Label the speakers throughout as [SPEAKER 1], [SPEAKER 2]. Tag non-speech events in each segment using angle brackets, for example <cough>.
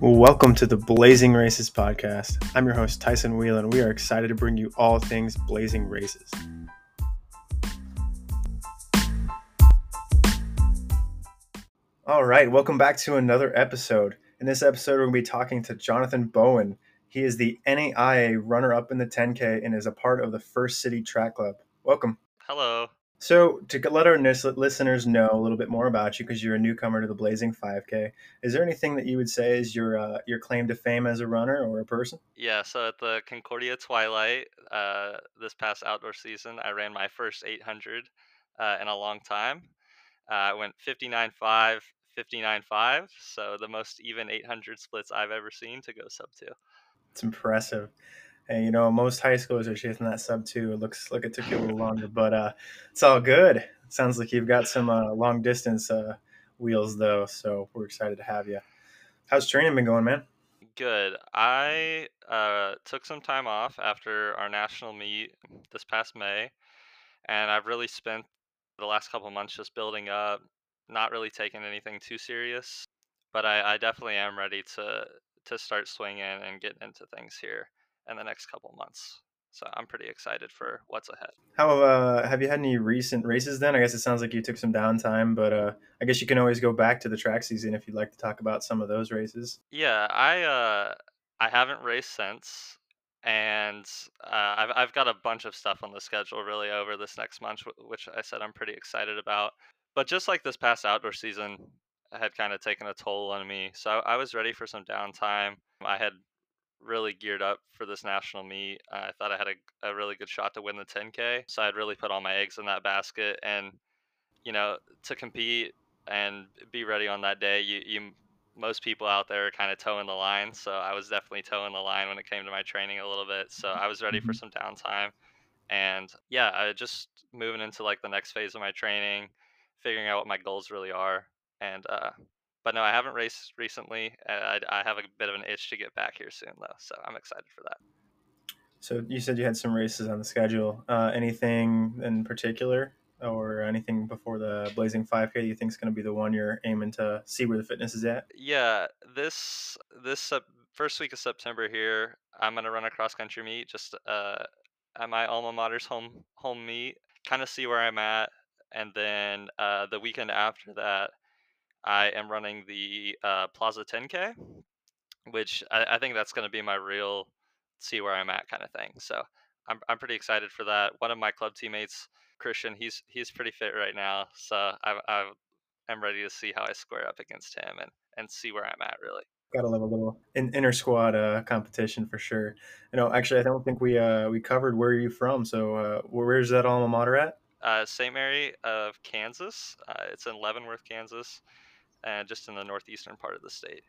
[SPEAKER 1] Welcome to the Blazing Races podcast. I'm your host, Tyson Wieland, and we are excited to bring you all things Blazing Races. All right, welcome back to another episode. In this episode, we're going to be talking to Jonathan Bowen. He is the NAIA runner up in the 10K and is a part of the First City Track Club. Welcome.
[SPEAKER 2] Hello.
[SPEAKER 1] So, to let our listeners know a little bit more about you, because you're a newcomer to the Blazing 5K, is there anything that you would say is your uh, your claim to fame as a runner or a person?
[SPEAKER 2] Yeah, so at the Concordia Twilight uh, this past outdoor season, I ran my first 800 uh, in a long time. Uh, I went 59.5, 59.5, so the most even 800 splits I've ever seen to go sub two.
[SPEAKER 1] It's impressive. And you know, most high schoolers are chasing that sub two. It looks like it took you a little longer, but uh, it's all good. Sounds like you've got some uh, long distance uh, wheels though, so we're excited to have you. How's training been going, man?
[SPEAKER 2] Good. I uh, took some time off after our national meet this past May, and I've really spent the last couple months just building up, not really taking anything too serious. But I, I definitely am ready to to start swinging and getting into things here in the next couple months. So I'm pretty excited for what's ahead.
[SPEAKER 1] How uh, have you had any recent races then? I guess it sounds like you took some downtime, but uh, I guess you can always go back to the track season if you'd like to talk about some of those races.
[SPEAKER 2] Yeah, I uh, I haven't raced since, and uh, I've I've got a bunch of stuff on the schedule really over this next month, which I said I'm pretty excited about. But just like this past outdoor season had kind of taken a toll on me, so I was ready for some downtime. I had really geared up for this national meet. I thought I had a, a really good shot to win the 10K. So I'd really put all my eggs in that basket. And, you know, to compete and be ready on that day, you, you most people out there are kind of toeing the line. So I was definitely toeing the line when it came to my training a little bit. So I was ready for mm-hmm. some downtime. And yeah, I just moving into like the next phase of my training, figuring out what my goals really are. And uh, but no, I haven't raced recently. I, I have a bit of an itch to get back here soon, though, so I'm excited for that.
[SPEAKER 1] So you said you had some races on the schedule. Uh, anything in particular, or anything before the Blazing 5K you think is going to be the one you're aiming to see where the fitness is at?
[SPEAKER 2] Yeah, this this uh, first week of September here, I'm going to run a cross country meet just uh, at my alma mater's home home meet, kind of see where I'm at, and then uh, the weekend after that, I am running the uh, Plaza 10K, which I, I think that's going to be my real see where I'm at kind of thing. So I'm I'm pretty excited for that. One of my club teammates, Christian, he's he's pretty fit right now, so I I am ready to see how I square up against him and and see where I'm at really.
[SPEAKER 1] Got to love a little in, inter squad uh, competition for sure. You know, actually, I don't think we uh, we covered where are you from. So uh, where's that alma mater at?
[SPEAKER 2] Uh, St. Mary of Kansas. Uh, it's in Leavenworth, Kansas and just in the northeastern part of the state.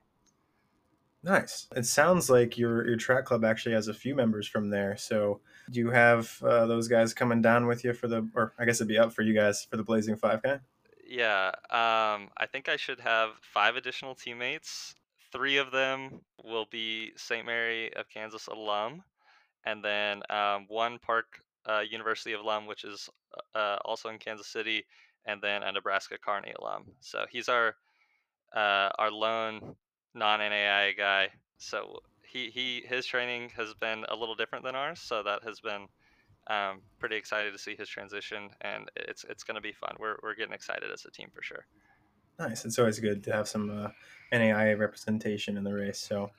[SPEAKER 1] Nice. It sounds like your your track club actually has a few members from there. So do you have uh, those guys coming down with you for the, or I guess it'd be up for you guys for the Blazing Five K?
[SPEAKER 2] Yeah, um, I think I should have five additional teammates. Three of them will be St. Mary of Kansas alum, and then um, one Park uh, University of alum, which is uh, also in Kansas City, and then a Nebraska Kearney alum. So he's our uh, our lone non-NAI guy. So he, he his training has been a little different than ours. So that has been um, pretty excited to see his transition, and it's it's going to be fun. We're we're getting excited as a team for sure.
[SPEAKER 1] Nice. It's always good to have some uh, NAIA representation in the race. So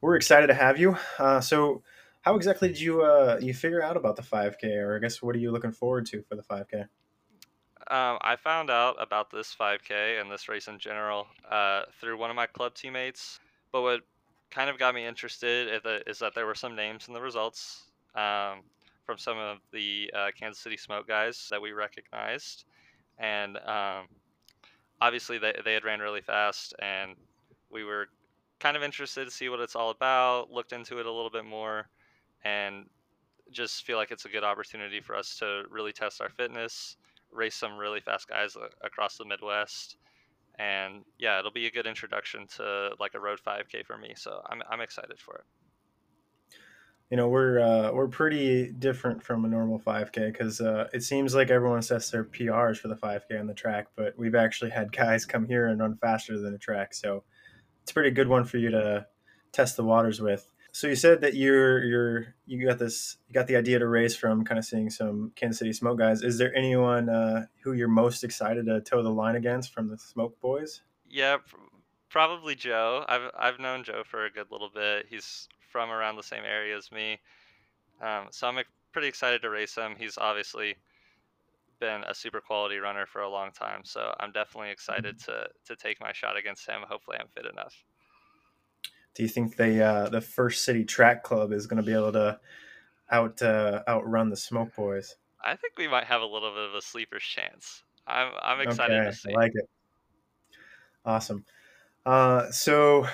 [SPEAKER 1] we're excited to have you. Uh, so how exactly did you uh, you figure out about the 5K, or I guess what are you looking forward to for the 5K?
[SPEAKER 2] Um, I found out about this 5K and this race in general uh, through one of my club teammates. But what kind of got me interested is that there were some names in the results um, from some of the uh, Kansas City Smoke guys that we recognized. And um, obviously, they, they had ran really fast, and we were kind of interested to see what it's all about, looked into it a little bit more, and just feel like it's a good opportunity for us to really test our fitness race some really fast guys across the Midwest. And yeah, it'll be a good introduction to like a road 5K for me. So I'm, I'm excited for it.
[SPEAKER 1] You know, we're uh, we're pretty different from a normal 5K because uh, it seems like everyone sets their PRs for the 5K on the track, but we've actually had guys come here and run faster than the track. So it's a pretty good one for you to test the waters with. So you said that you're you're you got this you got the idea to race from kind of seeing some Kansas City Smoke guys. Is there anyone uh, who you're most excited to toe the line against from the Smoke Boys?
[SPEAKER 2] Yeah, probably Joe. I've I've known Joe for a good little bit. He's from around the same area as me, um, so I'm pretty excited to race him. He's obviously been a super quality runner for a long time, so I'm definitely excited mm-hmm. to to take my shot against him. Hopefully, I'm fit enough.
[SPEAKER 1] Do you think the uh, the First City Track Club is going to be able to out uh, outrun the Smoke Boys?
[SPEAKER 2] I think we might have a little bit of a sleeper's chance. I'm I'm excited
[SPEAKER 1] okay,
[SPEAKER 2] to see.
[SPEAKER 1] I like it. Awesome. Uh, so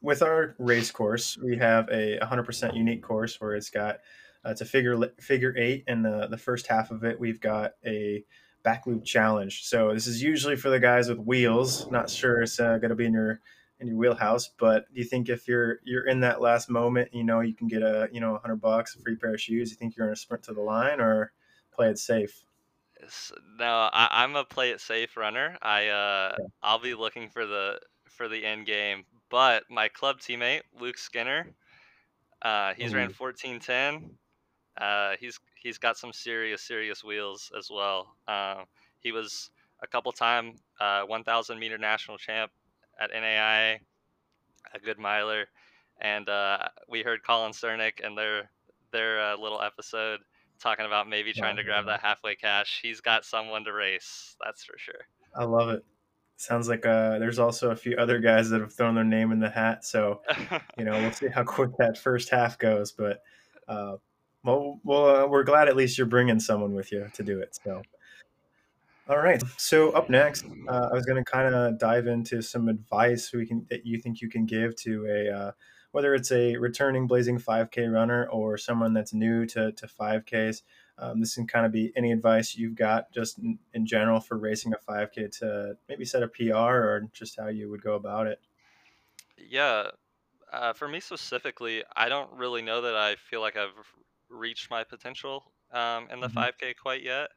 [SPEAKER 1] with our race course, we have a 100% unique course where it's got uh, it's a figure figure eight, and the the first half of it we've got a back loop challenge. So this is usually for the guys with wheels. Not sure it's uh, going to be in your in your wheelhouse, but do you think if you're you're in that last moment, you know you can get a you know 100 bucks, a free pair of shoes? You think you're going to sprint to the line or play it safe?
[SPEAKER 2] No, I, am a play it safe runner. I uh, okay. I'll be looking for the for the end game. But my club teammate Luke Skinner, uh, he's Ooh. ran 1410. Uh, he's he's got some serious serious wheels as well. Uh, he was a couple time uh, 1,000 meter national champ at NAI, a good miler, and uh, we heard Colin Cernick and their their uh, little episode talking about maybe trying to grab that halfway cash. He's got someone to race, that's for sure.
[SPEAKER 1] I love it. Sounds like uh, there's also a few other guys that have thrown their name in the hat. So, <laughs> you know, we'll see how quick that first half goes. But, uh, well, well uh, we're glad at least you're bringing someone with you to do it. So, all right. So up next, uh, I was going to kind of dive into some advice we can that you think you can give to a uh, whether it's a returning Blazing 5K runner or someone that's new to, to 5Ks. Um, this can kind of be any advice you've got just in, in, general for racing a 5K to maybe set a PR or just how you would go about it.
[SPEAKER 2] Yeah. Uh, for me specifically, I don't really know that I feel like I've reached my potential um, in the mm-hmm. 5K quite yet.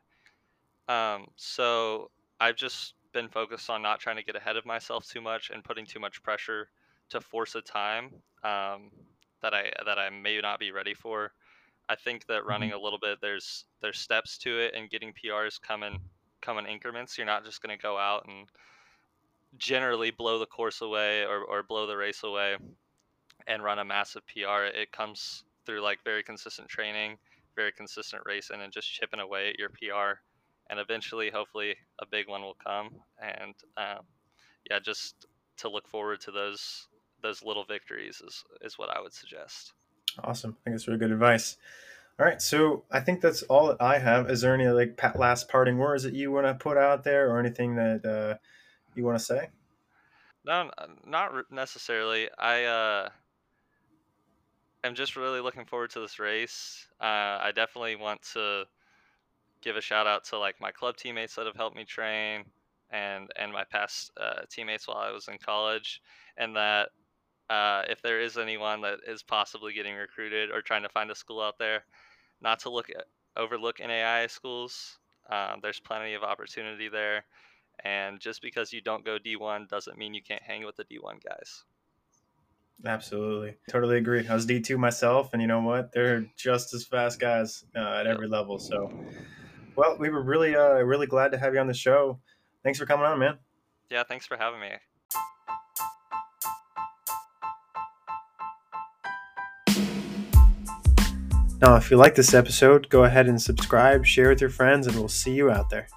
[SPEAKER 2] Um, so I've just been focused on not trying to get ahead of myself too much and putting too much pressure to force a time um, that I that I may not be ready for. I think that running mm-hmm. a little bit there's there's steps to it and getting PRs come in come in increments. You're not just going to go out and generally blow the course away or, or blow the race away and run a massive PR. It comes through like very consistent training, very consistent racing, and just chipping away at your PR. And eventually, hopefully, a big one will come. And um, yeah, just to look forward to those those little victories is is what I would suggest.
[SPEAKER 1] Awesome. I think that's really good advice. All right, so I think that's all that I have. Is there any like last parting words that you want to put out there, or anything that uh, you want to say?
[SPEAKER 2] No, not necessarily. I uh, am just really looking forward to this race. Uh, I definitely want to give a shout out to like my club teammates that have helped me train, and and my past uh, teammates while I was in college, and that uh, if there is anyone that is possibly getting recruited or trying to find a school out there, not to look at, overlook NAIA schools. Um, there's plenty of opportunity there, and just because you don't go D1 doesn't mean you can't hang with the D1 guys.
[SPEAKER 1] Absolutely, totally agree. I was D2 myself, and you know what? They're just as fast guys uh, at every level. So, well, we were really, uh, really glad to have you on the show. Thanks for coming on, man.
[SPEAKER 2] Yeah, thanks for having me.
[SPEAKER 1] Now, if you like this episode, go ahead and subscribe, share with your friends, and we'll see you out there.